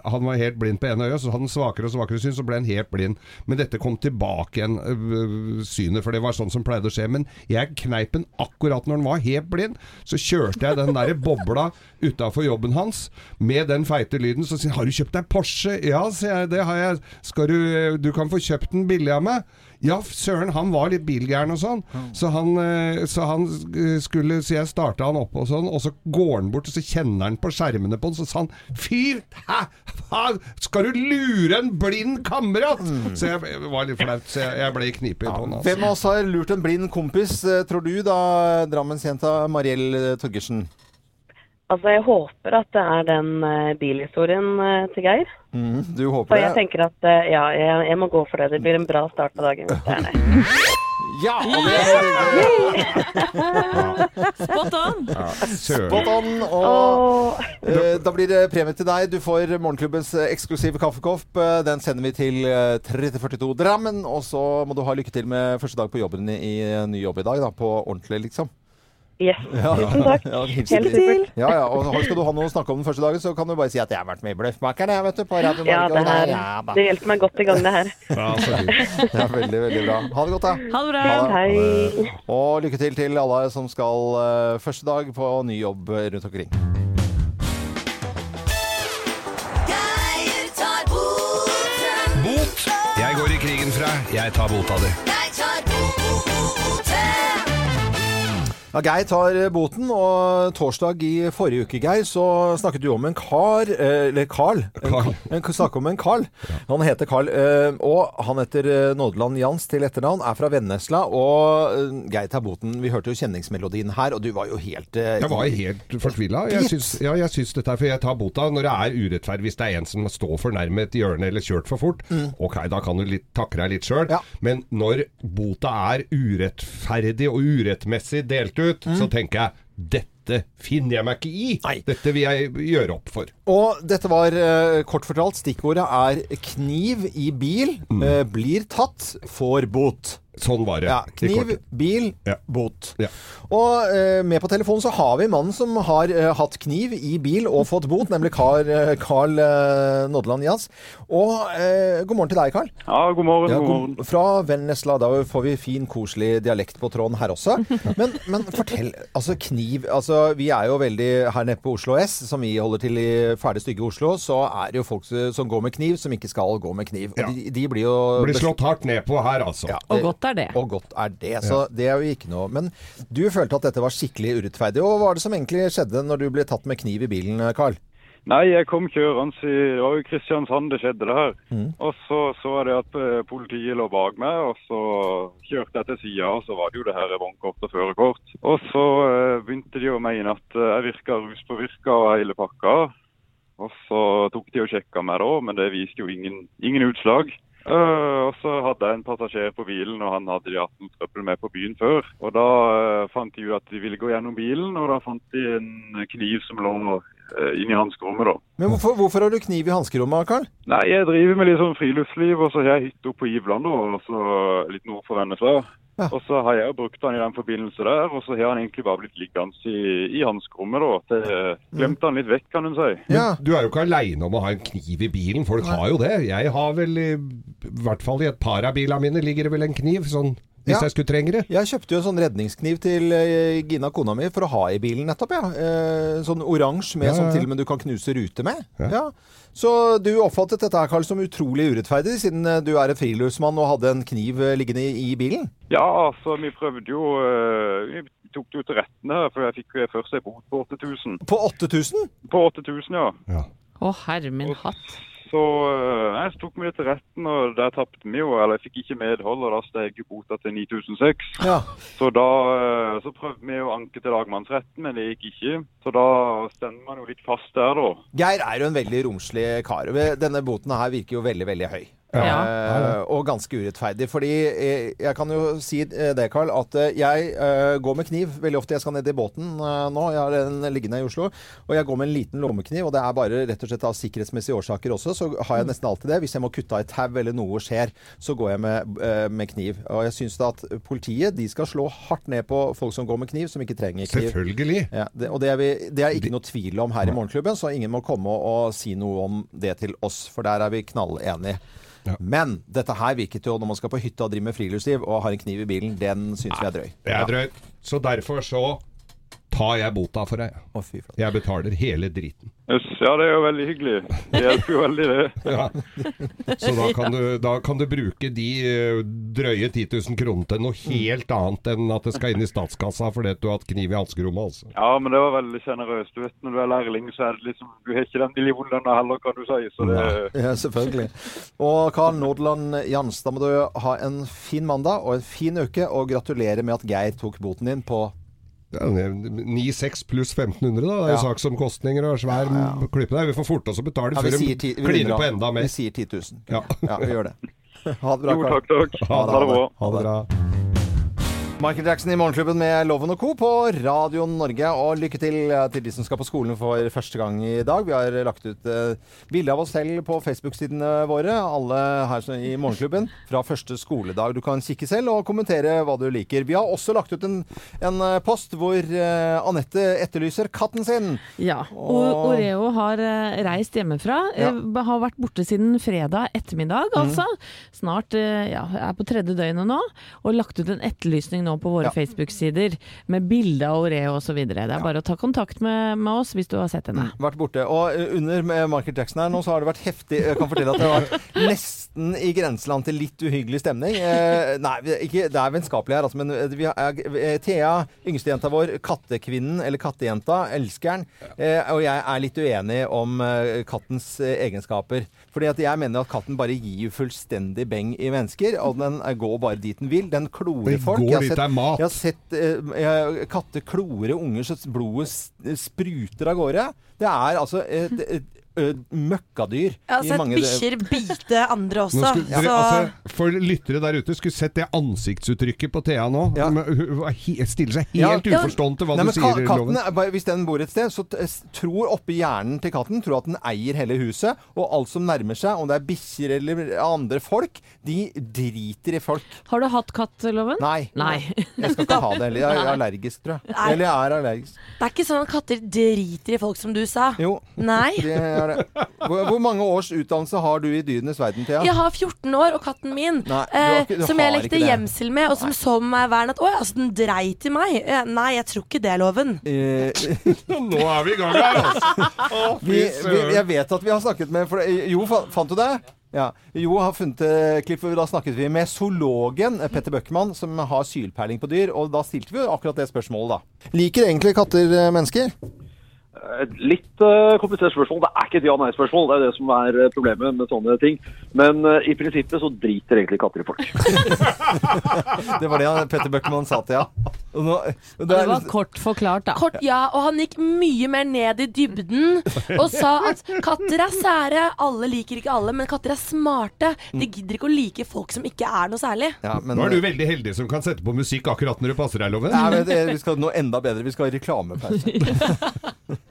Han var helt blind på ene øye, så han svakere og svakere syn, så ble han helt blind. Men dette kom tilbake igjen, øh, synet, for det var sånn som pleide å skje. Men jeg kneip den akkurat når han var helt blind. Så kjørte jeg den der bobla utafor jobben hans med den feite lyden. Så sier han 'Har du kjøpt deg Porsche?' 'Ja', sier jeg. 'Det har jeg. Skal du Du kan få kjøpt den billig av meg'. Ja, søren, han var litt bilgæren og sånn. Så han, eh, så han eh, skulle Så jeg starta han opp og sånn, og så går han bort, og så kjenner han på skjermene på den, så sa han Fy! Hæ? Hva? Skal du lure en blind kamerat? Så jeg jeg var litt flaut, så jeg, jeg ble i knipe i tåen. Hvem Altså. av oss har lurt en blind kompis, eh, tror du da, Drammensjenta Mariell Torgersen? Altså, jeg håper at det er den eh, bilhistorien eh, til Geir. Mm, du det? Og jeg det? tenker at eh, ja, jeg, jeg må gå for det. Det blir en bra start på dagen. hvis Det er det. Ja! Og det Spot on! Ja, spot on. Og eh, da blir det premie til deg. Du får Morgenklubbens eksklusive kaffekopp. Den sender vi til eh, 3042 Drammen. Og så må du ha lykke til med første dag på jobben i, ny jobb i dag. Da, på ordentlig, liksom. Yes. (laughs) Tusen takk. Ja, Helt supert. Ja, ja, og Skal du ha noe å snakke om den første dagen, så kan du bare si at jeg har vært med i Bløffmakerne, jeg, vet du, på Radio Ja, det, her, ja, det hjelper meg godt i gang, det her. (laughs) Ja, så fint. Det er veldig, veldig bra. Ha det godt, da. Ha det bra! Ha det. Hei. Og lykke til til alle som skal eh, første dag på ny jobb rundt omkring. Geir tar boten. Bot! Jeg går i krigen fra. Jeg tar bota di. Ja, Geir tar eh, boten, og torsdag i forrige uke, Geir, så snakket du om en kar eh, Eller Carl. Carl. en, om en Carl. Han heter Carl, eh, og han heter Nådeland Jans til etternavn, er fra Vennesla, og Geir tar boten. Vi hørte jo kjenningsmelodien her, og du var jo helt Jeg var helt fortvila. Jeg syns, ja, jeg syns dette er For jeg tar bota når det er urettferdig. Hvis det er en som står for i hjørnet hjørne eller kjørt for fort, ok, da kan du litt, takke deg litt sjøl. Mm. Ja. Men når bota er urettferdig og urettmessig delt ut, så tenker jeg dette finner jeg meg ikke i. Mm. Nei. Dette vil jeg gjøre opp for. Og dette var eh, kort fortalt, stikkordet er kniv i bil, Mm. eh, blir tatt, får bot. Sånn var det. Ja, kniv, bil, Ja. bot. Ja. Og eh, med på telefonen så har vi mannen som har eh, hatt kniv i bil og fått bot, nemlig Carl, eh, Carl eh, Nodland Jazz. Og eh, god morgen til deg, Carl. Ja, god morgen. Ja, god morgen. fra Vennesla. Da får vi fin, koselig dialekt på tråden her også. Men, men fortell, altså kniv altså Vi er jo veldig her nede på Oslo S, som vi holder til i fæle, stygge Oslo, så er det jo folk som går med kniv, som ikke skal gå med kniv. Og Ja. de, de blir jo Blir slått hardt ned på her, altså. Ja, Og godt er det. Og godt er det. Så det er jo ikke noe Men du følte at dette var skikkelig urettferdig. Og hva var det som egentlig skjedde når du ble tatt med kniv i bilen, Carl? Nei, jeg kom kjørende i Det var jo Kristiansand det skjedde, det her. Mm. Og så så jeg det at eh, politiet lå bak meg, og så kjørte jeg til sida, og så var det jo det her vognkort og førerkort. Og så eh, begynte de å mene at eh, jeg virka ruspåvirka og hele pakka. Og så tok de og sjekka meg da, men det viste jo ingen, ingen utslag. Eh, og så hadde jeg en passasjer på bilen, og han hadde de hatt noe trøbbel med på byen før. Og da uh, fant de ut at de ville gå gjennom bilen, og da fant de en kniv som lå uh, inni hanskerommet, da. Men hvorfor, hvorfor har du kniv i hanskerommet, Karl? Nei, jeg driver med litt sånn friluftsliv, og så har jeg hytte oppe på Ivland, da, og så litt nord for Vennesla. Ja. Og så har jeg jo brukt han i den forbindelse der, og så har han egentlig bare blitt liggende i, i hanskerommet, da. Det glemte han litt vekk, kan hun si. Ja. Du er jo ikke aleine om å ha en kniv i bilen. Folk har jo det. Jeg har vel, i, i hvert fall i et par av bilene mine, ligger det vel en kniv. Sånn hvis Ja. jeg skulle trenge det. Jeg kjøpte jo en sånn redningskniv til eh, Gina, kona mi, for å ha i bilen nettopp. Ja. Eh, sånn oransje med Ja, ja, sånn til og med du kan knuse rute med. Ja. Ja. Så du oppfattet dette her, Karl, som utrolig urettferdig, siden eh, du er en friluftsmann og hadde en kniv liggende i, i bilen? Ja, altså, vi prøvde jo Vi tok det jo til retten her, for jeg fikk jo først en bot på 8000. På 8000? På 8000, ja. Ja. Å, herre min hatt. Så, jeg tok meg til retten, og der tapte vi jo. Eller jeg fikk ikke medhold, og da steg bota til 9006. Ja. Så da eh, så prøvde vi å anke til lagmannsretten, men det gikk ikke. Så da stender man jo litt fast der, da. Geir er jo en veldig romslig kar. Denne boten her virker jo veldig, veldig høy. Ja. Eh, og ganske urettferdig. Fordi eh, jeg kan jo si eh, det, Carl, at jeg går med kniv veldig ofte. Jeg skal ned i båten nå. Jeg har en liggende i Oslo. Og jeg går med en liten lommekniv, og det er bare rett og slett av sikkerhetsmessige årsaker også. Så har jeg nesten alltid det. Hvis jeg må kutte av et tau eller noe skjer, så går jeg med, med kniv. Og jeg syns da at politiet de skal slå hardt ned på folk som går med kniv, som ikke trenger kniv. Selvfølgelig. Ja, det, og det er, vi, det er ikke noe tvil om her i Morgenklubben, så ingen må komme og, og si noe om det til oss, for der er vi knallenige. Ja. Men dette her virket jo når man skal på hytta og drive med friluftsliv og har en kniv i bilen, den syns vi er drøy. Det er drøyt. Så derfor så tar jeg bota for deg. Å, fy flate. Jeg betaler hele driten. Ja det er jo veldig hyggelig. Det hjelper jo veldig, det. (laughs) Ja. Så da kan, du, da kan du bruke de eh, drøye 10 000 kronene til noe helt annet enn at det skal inn i statskassa fordi du har hatt kniv i hanskerommet. Altså. Ja, men det var veldig sjenerøst. Du vet, når du er lærling, så er det liksom Du har ikke den millionlønna heller, kan du si. Så det (laughs) Ja, selvfølgelig. Og Karl Nordland Jans, da må du ha en fin mandag og en fin uke, og gratulerer med at Geir tok boten din på 9-6 pluss 1500, da. Det er jo Ja. saksomkostninger og svær klype der. Vi får forte oss å betale Ja, før de kliner på enda mer. Vi sier 10 000. Ja. Ja, vi gjør det. (laughs) Ha det bra, Jo, takk, takk. Ha Ha det. Ha det bra. Michael Jackson i Morgenklubben med Loven og Co. på Radio Norge. Og lykke til til de som skal på skolen for første gang i dag. Vi har lagt ut uh, bilde av oss selv på Facebook-sidene våre, alle her i Morgenklubben, fra første skoledag. Du kan kikke selv og kommentere hva du liker. Vi har også lagt ut en, en eh, post hvor uh, Anette etterlyser katten sin. Ja. Og- Oreo har uh, reist hjemmefra. Ja. Har vært borte siden fredag ettermiddag, altså. altså. Snart eh, ja, er på tredje døgnet nå. Og lagt ut en etterlysning nå på våre Ja. Facebook-sider med bilde av Oreo osv. Det er bare å ta kontakt med, med oss hvis du har sett henne. Vært borte. Og eh, under med Michael Jackson her nå, så har det vært heftig Jeg kan fortelle at det har vært (laughs) nesten i grenseland til litt uhyggelig stemning. Eh, nei, ikke, det er vennskapelig her, altså, men eh, vi har, eh, Thea, yngstejenta vår, kattekvinnen, eller kattejenta, elskeren, eh, og jeg er litt uenig om eh, kattens egenskaper. Fordi at jeg mener at katten bare gir fullstendig beng i mennesker, og den går bare dit den vil. Den klorer folk. Jeg har sett- det er mat. Jeg har sett eh, katter klore unger så blodet spruter av gårde. Det er altså et, et, møkkadyr. Jeg har sett mange- bikkjer bite andre også. skulle, dere, så altså, for lyttere der ute, skulle sett det ansiktsuttrykket på Thea nå. Ja. Hun er stiller seg Ja. helt uforstående til hva Nei, du sier. katten, Loven. Hvis den bor et sted, så tror oppi hjernen til katten tror at den eier hele huset. Og alt som nærmer seg, om det er bikkjer eller andre folk, de driter i folk. Har du hatt katt, Loven? Nei. Nei. Jeg skal ikke ha det heller. Jeg er allergisk, tror jeg. Nei. Eller jeg er allergisk. det er ikke sånn at katter driter i folk, som du sa. Jo, Nei. det er det. Hvor, hvor mange års utdannelse har du i dyrenes verden, Thea? Jeg har 14 år, og katten min, Nei, du har eh, ikke- du som har jeg ikke lekte det. gjemsel med, og som så meg hver natt Å ja, altså den dreit i meg. Eh, Nei, jeg tror ikke det er loven. Eh, (laughs) Nå er vi i gang her, altså! Å, vi, fy vi, søren. jeg vet at vi har snakket med for, Jo, fa- fant du det? Ja. Jo har funnet eh, klipp da snakket vi med zoologen eh, Petter Bøckmann, som har sylpeiling på dyr. Og da stilte vi jo akkurat det spørsmålet, da. Liker egentlig katter eh, mennesker? Et litt uh, komplisert spørsmål. Det er ikke et ja-nei-spørsmål. Det er det som er eh, problemet med sånne ting. Men uh, i prinsippet så driter egentlig katter i folk. (laughs) Det var det han- Petter Bøckmann sa til ja. Og nå, og Det er var litt- kort forklart, da. Kort, ja, og han gikk mye mer ned i dybden og sa at katter er sære. Alle liker ikke alle, men katter er smarte. De gidder ikke å like folk som ikke er noe særlig. ja, men, Nå er du veldig heldig som kan sette på musikk akkurat når det passer deg, Loven. Nei, men det, vi skal noe enda bedre. Vi skal ha reklamepause. (laughs)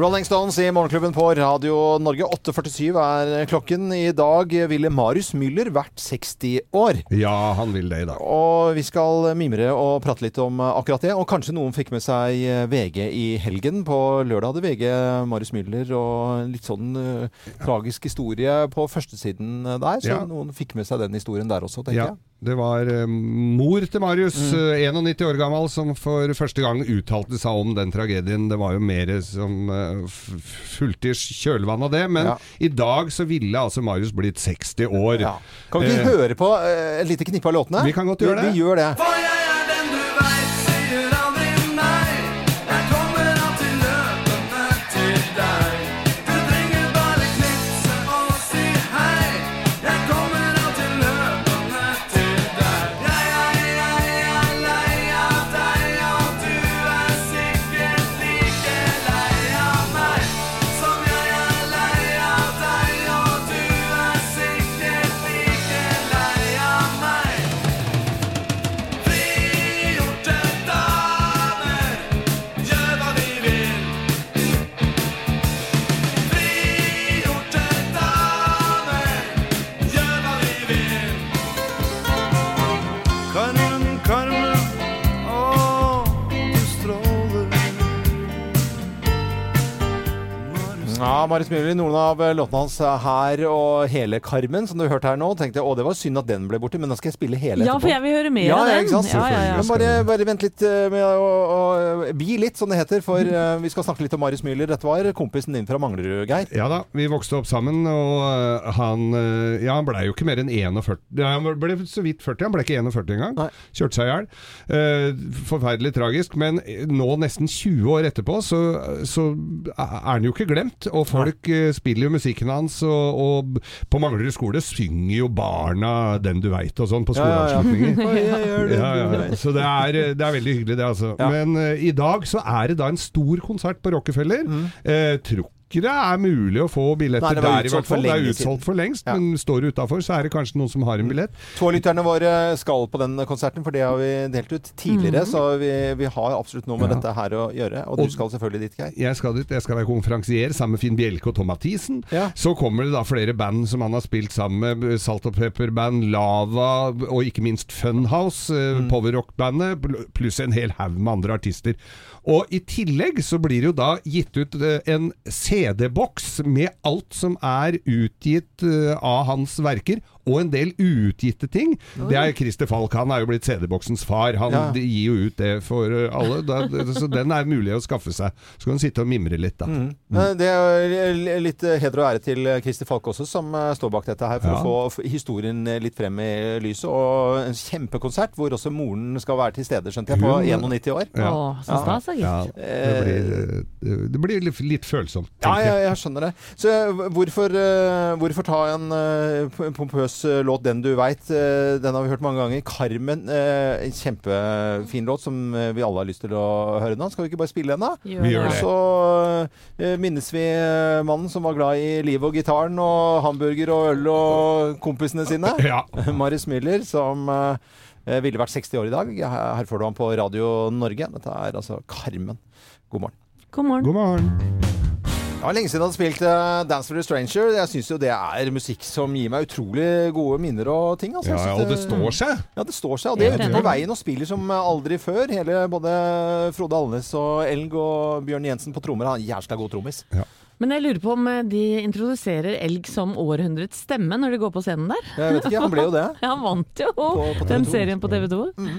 Rolling Stones i Morgenklubben på Radio Norge. 8.47 er klokken. I dag ville Marius Müller vært 60 år. Ja, han vil det i dag. Og vi skal mimre og prate litt om akkurat det. Og kanskje noen fikk med seg VG i helgen. På lørdag hadde VG Marius Müller og en litt sånn uh, tragisk historie på førstesiden der. Så Ja. noen fikk med seg den historien der også, tenker Ja, jeg. det var eh, mor til Marius, mm. 91 år gammel, som for første gang uttalte seg om den tragedien. Det var jo mer som eh, fulgte i kjølvannet av det, men Ja. i dag så ville altså Marius blitt 60 år. Ja. Kan vi ikke Eh, høre på eh, et lite knippe av låtene? Vi kan godt gjøre det. Vi, vi gjør det. Marit Müller, noen av låtene hans her og hele Carmen, som du hørte her nå. Tenkte jeg, å det var synd at den ble borte, men da skal jeg spille hele etterpå. Ja, for jeg vil høre mer ja, av den. ikke sant? Ja, ja, ja. Men bare, bare vent litt eh, med å, å bi litt, som det heter, for uh, vi skal snakke litt om Marius Müller. Dette var kompisen din fra Manglerud, Geir. Ja da, vi vokste opp sammen, og uh, han uh, Ja, han blei jo ikke mer enn 41. Ja, han ble så vidt 40, han ble ikke 41 engang. Kjørte seg i hjel. Forferdelig tragisk. Men nå, nesten 20 år etterpå, så, så er han jo ikke glemt. Og folk Nei. spiller jo musikken hans, og, og på Manglerud skole synger jo barna 'Den du veit' og sånn på Ja, ja, ja. skoleavslutninger. (laughs) Ja, ja. Så det er, det er veldig hyggelig, det, altså. Men uh, i dag så er det da en stor konsert på Rockefeller. Eh, tror det er mulig å få billetter Nei, der, i hvert fall. Det er utsolgt for lengst, Ja. men står du utafor, så er det kanskje noen som har en billett. To av lytterne våre skal på den konserten, for det har vi delt ut tidligere. Mm. Så vi, vi har absolutt noe med Ja. dette her å gjøre. Og Og- du skal selvfølgelig dit, Geir. Jeg skal dit, jeg skal være konferansier sammen med Finn Bjelke og Tom Mathisen. Ja. Så kommer det da flere band som han har spilt sammen med. Salt og Pepper-band, Lava og ikke minst Funhouse, eh, powerrock-bandet, pluss en hel haug med andre artister. Og i tillegg så blir det jo da gitt ut eh, en CD-boks med alt som er utgitt eh, av hans verker, og en del uutgitte ting. Det er Christer Falk, han er jo blitt CD-boksens far. Han Ja. de gir jo ut det for eh, alle, da, så den er mulig å skaffe seg. Så kan du sitte og mimre litt, da. Eh, Det er litt eh, heder og ære til Christer Falk også, som eh, står bak dette her, for Ja. å få historien eh, litt frem i lyset. Og en kjempekonsert hvor også moren skal være til stede, skjønte jeg, på Hun- 91 år. Ja. Å, så stas, gitt. Ja, det blir, eh, det blir litt, litt følsomt, Ja, tenker jeg, jeg. jeg skjønner det. Så eh, hvorfor, eh, hvorfor ta en eh, pompøs eh, låt, 'Den du veit'? eh, den har vi hørt mange ganger. 'Carmen', eh, en kjempefin låt som eh, vi alle har lyst til å høre nå. Skal vi ikke bare spille den, da? Vi gjør Og det. så eh, minnes vi eh, mannen som var glad i livet og gitaren og hamburger og øl og kompisene sine. (laughs) Ja. (laughs) Marius Müller, som eh, ville vært 60 år i dag. Her, her får du ham på Radio Norge. Dette er altså Carmen. God morgen. God morgen. God morgen. Det var lenge siden jeg hadde spilt eh, Dance for a Stranger. Jeg syns jo det er musikk som gir meg utrolig gode minner og ting. Altså. Ja, ja, og det står seg. Ja, det står seg. Og det er ute på veien og spiller som aldri før. Hele både Frode Alnes og Elg og Bjørn Jensen på trommer. Han jævla god trommis. Men jeg lurer på om eh, de introduserer elg som århundrets stemme når de går på scenen der? Jeg vet ikke, han ble jo det. (laughs) Ja, han vant jo På- på den serien på TV 2. Eh,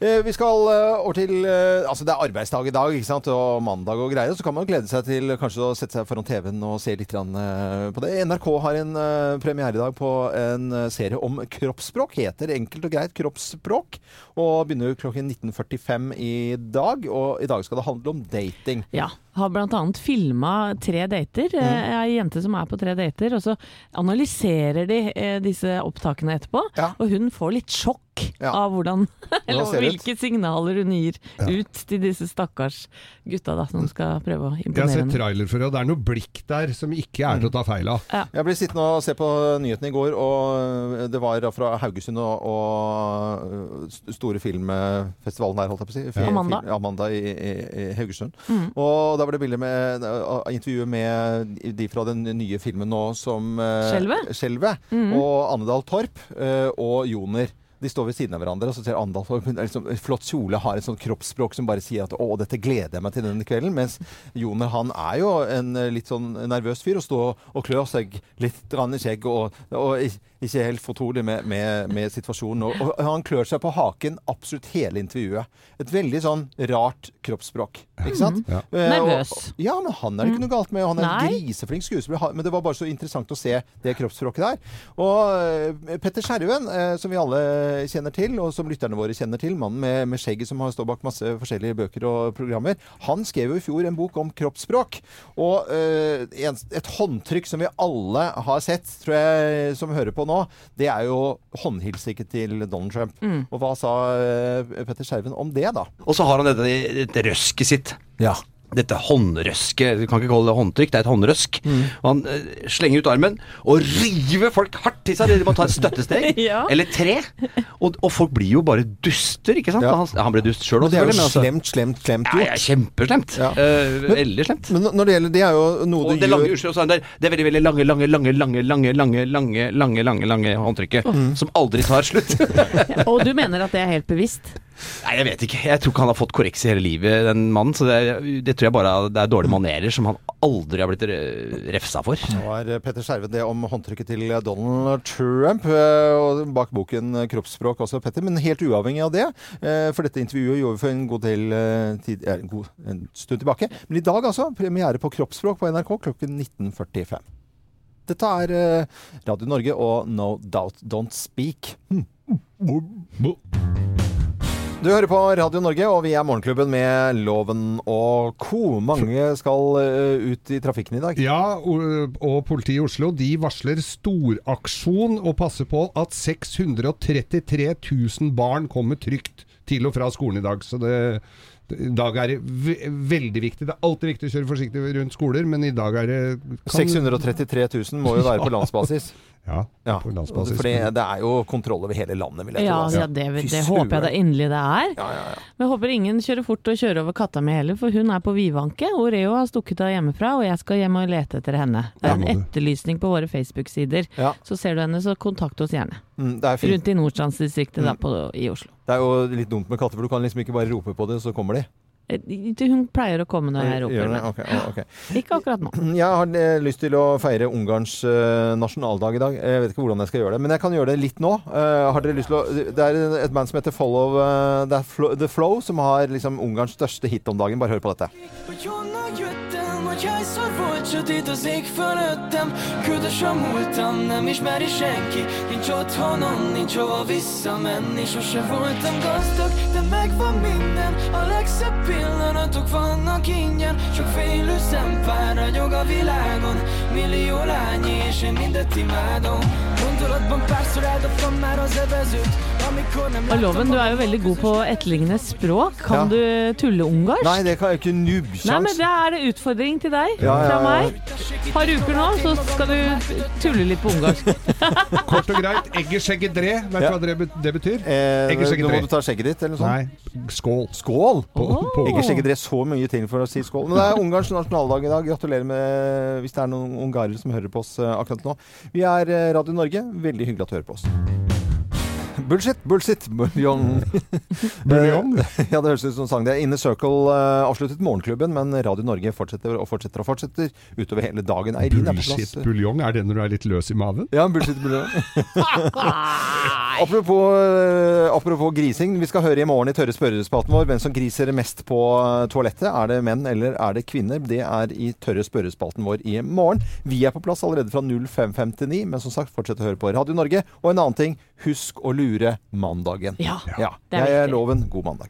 vi skal eh, over til eh, Altså, det er arbeidsdag i dag, ikke sant, og mandag og greier. Så kan man glede seg til kanskje å sette seg foran TV-en og se litt eh, på det. NRK har en eh, premiere i dag på en eh, serie om kroppsspråk. Heter enkelt og greit Kroppsspråk. Og begynner klokken 19.45 i dag. Og i dag skal det handle om dating. Ja. Har annet filma tre dater. Mm. Eh, Ei jente som er på tre dater. Og så analyserer de eh, disse opptakene etterpå. Ja. Og hun får litt sjokk Ja. av hvordan (laughs) Eller hvilke ut? signaler hun gir ut til disse stakkars gutta da, som skal prøve å Jeg har imponere sett trailer for det, og det er noe blikk der som ikke er til å ta feil av. Jeg ble sittende og se på nyhetene i går, og det var fra Haugesund og, og store filmfestivalen der, holdt jeg på å si. Amanda. Film, Amanda i, i, i Haugesund. Mm. Og da var det bilde med uh, intervjuet med de fra den nye filmen nå som uh, Skjelvet? Mm -hmm. Og Annedal Torp uh, og Joner. De står ved siden av hverandre, og så ser Andal hun liksom, Flott kjole, har et sånt kroppsspråk som bare sier at 'å, dette gleder jeg meg til denne kvelden'. Mens Joner han er jo en eh, litt sånn nervøs fyr og står og klør seg litt i skjegget og, og ikke helt fortrolig med, med, med situasjonen. Og, og han klør seg på haken absolutt hele intervjuet. Et veldig sånn rart kroppsspråk, ikke sant? Ja. Eh, Nervøs. Og, ja, men han er det ikke noe galt med. Han er en griseflink skuespiller. Men det var bare så interessant å se det kroppsspråket der. Og eh, Petter Skjerven, eh, som vi alle kjenner til, og som lytterne våre kjenner til, mannen med, med skjegget som har står bak masse forskjellige bøker og programmer, han skrev jo i fjor en bok om kroppsspråk. Og eh, en, et håndtrykk som vi alle har sett, tror jeg, som hører på nå, det er jo håndhilsiket til Donald Trump. Og hva sa eh, Petter Skjerven om det, da? Og så har han dette, dette røsket sitt. Ja. Dette håndrøsket, du kan ikke kalle det håndtrykk, det er et håndrøsk. Og han uh, slenger ut armen og river folk hardt til seg. De må ta et støttesteg. (laughs) Ja. Eller tre. Og, og folk blir jo bare duster, ikke sant? Ja. Han, han ble dust sjøl det er jo altså- slemt, slemt, slemt gjort. ja, kjempeslemt. Ja. Uh, veldig slemt. Men når det gjelder Det er jo noe Og du det lange gjør også, det, er, veldig veldig lange, lange, lange, lange, lange, lange, lange, lange, lange, lange håndtrykket som aldri tar slutt. (laughs) Og du mener at det er helt bevisst? Nei, jeg vet ikke. Jeg tror ikke han har fått korreks i hele livet, den mannen. Så det, det tror jeg bare det er dårlige manerer som han aldri har blitt eh, refsa for. Nå er Petter Skjerven det om håndtrykket til Donald Trump, eh, og bak boken eh, 'Kroppsspråk' også, Petter. Men helt uavhengig av det, eh, for dette intervjuet gjorde vi for en god del eh, tid, en, god, en stund tilbake. Men i dag altså, premiere på 'Kroppsspråk' på NRK klokken 19.45. Dette er eh, Radio Norge og No Doubt Don't Speak. Hm. Du hører på Radio Norge, og vi er Morgenklubben med Loven og co. Mange skal eh, ut i trafikken i dag. Ja, og, og politiet i Oslo de varsler storaksjon og passer på at 633 000 barn kommer trygt til og fra skolen i dag. Så det, i dag er det ve veldig viktig. Det er alltid viktig å kjøre forsiktig rundt skoler, men i dag er det kan- 633 000 må jo være på (laughs) landsbasis. Ja, Ja, på landsbasis. Fordi det er jo kontroll over hele landet, vil jeg Ja, tro. altså. ja det, det, det håper jeg da inderlig det er. Ja, ja, ja. Men jeg håper ingen kjører fort og kjører over katta mi heller, for hun er på vidvanke. Oreo har stukket av hjemmefra, og jeg skal hjem og lete etter henne. Det er en etterlysning på våre Facebook-sider. Ja. Så ser du henne, så kontakt oss gjerne. Mm, det, er fint. Rundt i Nordstrandsdistriktet da, på, i Oslo. det er jo litt dumt med katter, for du kan liksom ikke bare rope på det, så kommer de. Eh, Hun pleier å komme når jeg roper. Det? Men okay. å, (laughs) ikke akkurat nå. (clears throat) Jeg har eh, lyst til å feire Ungarns eh, nasjonaldag i dag. Jeg vet ikke hvordan jeg skal gjøre det, men jeg kan gjøre det litt nå. Eh, har dere lyst til å Det er et band som heter Follow eh, The Flow, The Flow som har liksom Ungarns største hit om dagen. Bare hør på dette. Hogy hányszor volt sötét az ég fölöttem Ködös a múltam, nem ismeri senki. Nincs otthonom, nincs hova visszamenni Sose voltam gazdag, de megvan minden. A legszebb pillanatok vannak ingyen Sok félő szempár ragyog a világon. Millió lány és én mindet imádom. Gondolatban párszor eldobtam már az evezőt Og Loven, du er jo veldig god på å etterligne språk. Kan du tulle ungarsk? Nei, det kan jeg ikke Nei, men det er det utfordring til deg Ja, ja, fra ja. meg. Et par uker nå, så skal du tulle litt på ungarsk. (laughs) Kort og greit, eggerskjeggedre. Vet du Ja. hva det, betyr? Eh, dre nå må du ta skjegget ditt, eller noe sånt. Nei, skål. Skål! Oh. dere så mye ting for å si skål. Men det er Ungarns nasjonaldag i dag. Gratulerer med hvis det er noen ungarere som hører på oss eh, akkurat nå. Vi er eh, Radio Norge. Veldig hyggelig at du hører på oss. Bullshit, bullshit, buljong. (laughs) Buljong? (laughs) ja, det høres ut som sang. Det er Inner Circle uh, avsluttet Morgenklubben, men Radio Norge fortsetter og fortsetter og fortsetter utover hele dagen. Eirin er på Bullshit plass. buljong, er det når du er litt løs i maven? Ja, bullshit buljong. (laughs) apropos, eh, apropos grising. Vi skal høre i morgen i tørre spørrespalten vår hvem som griser mest på eh, toalettet. Er det menn eller er det kvinner? Det er i tørre spørrespalten vår i morgen. Vi er på plass allerede fra 05.59, men som sagt, fortsett å høre på Radio Norge. Og en annen ting, husk å lure mandagen. Ja, Ja, det er jeg er loven. God mandag.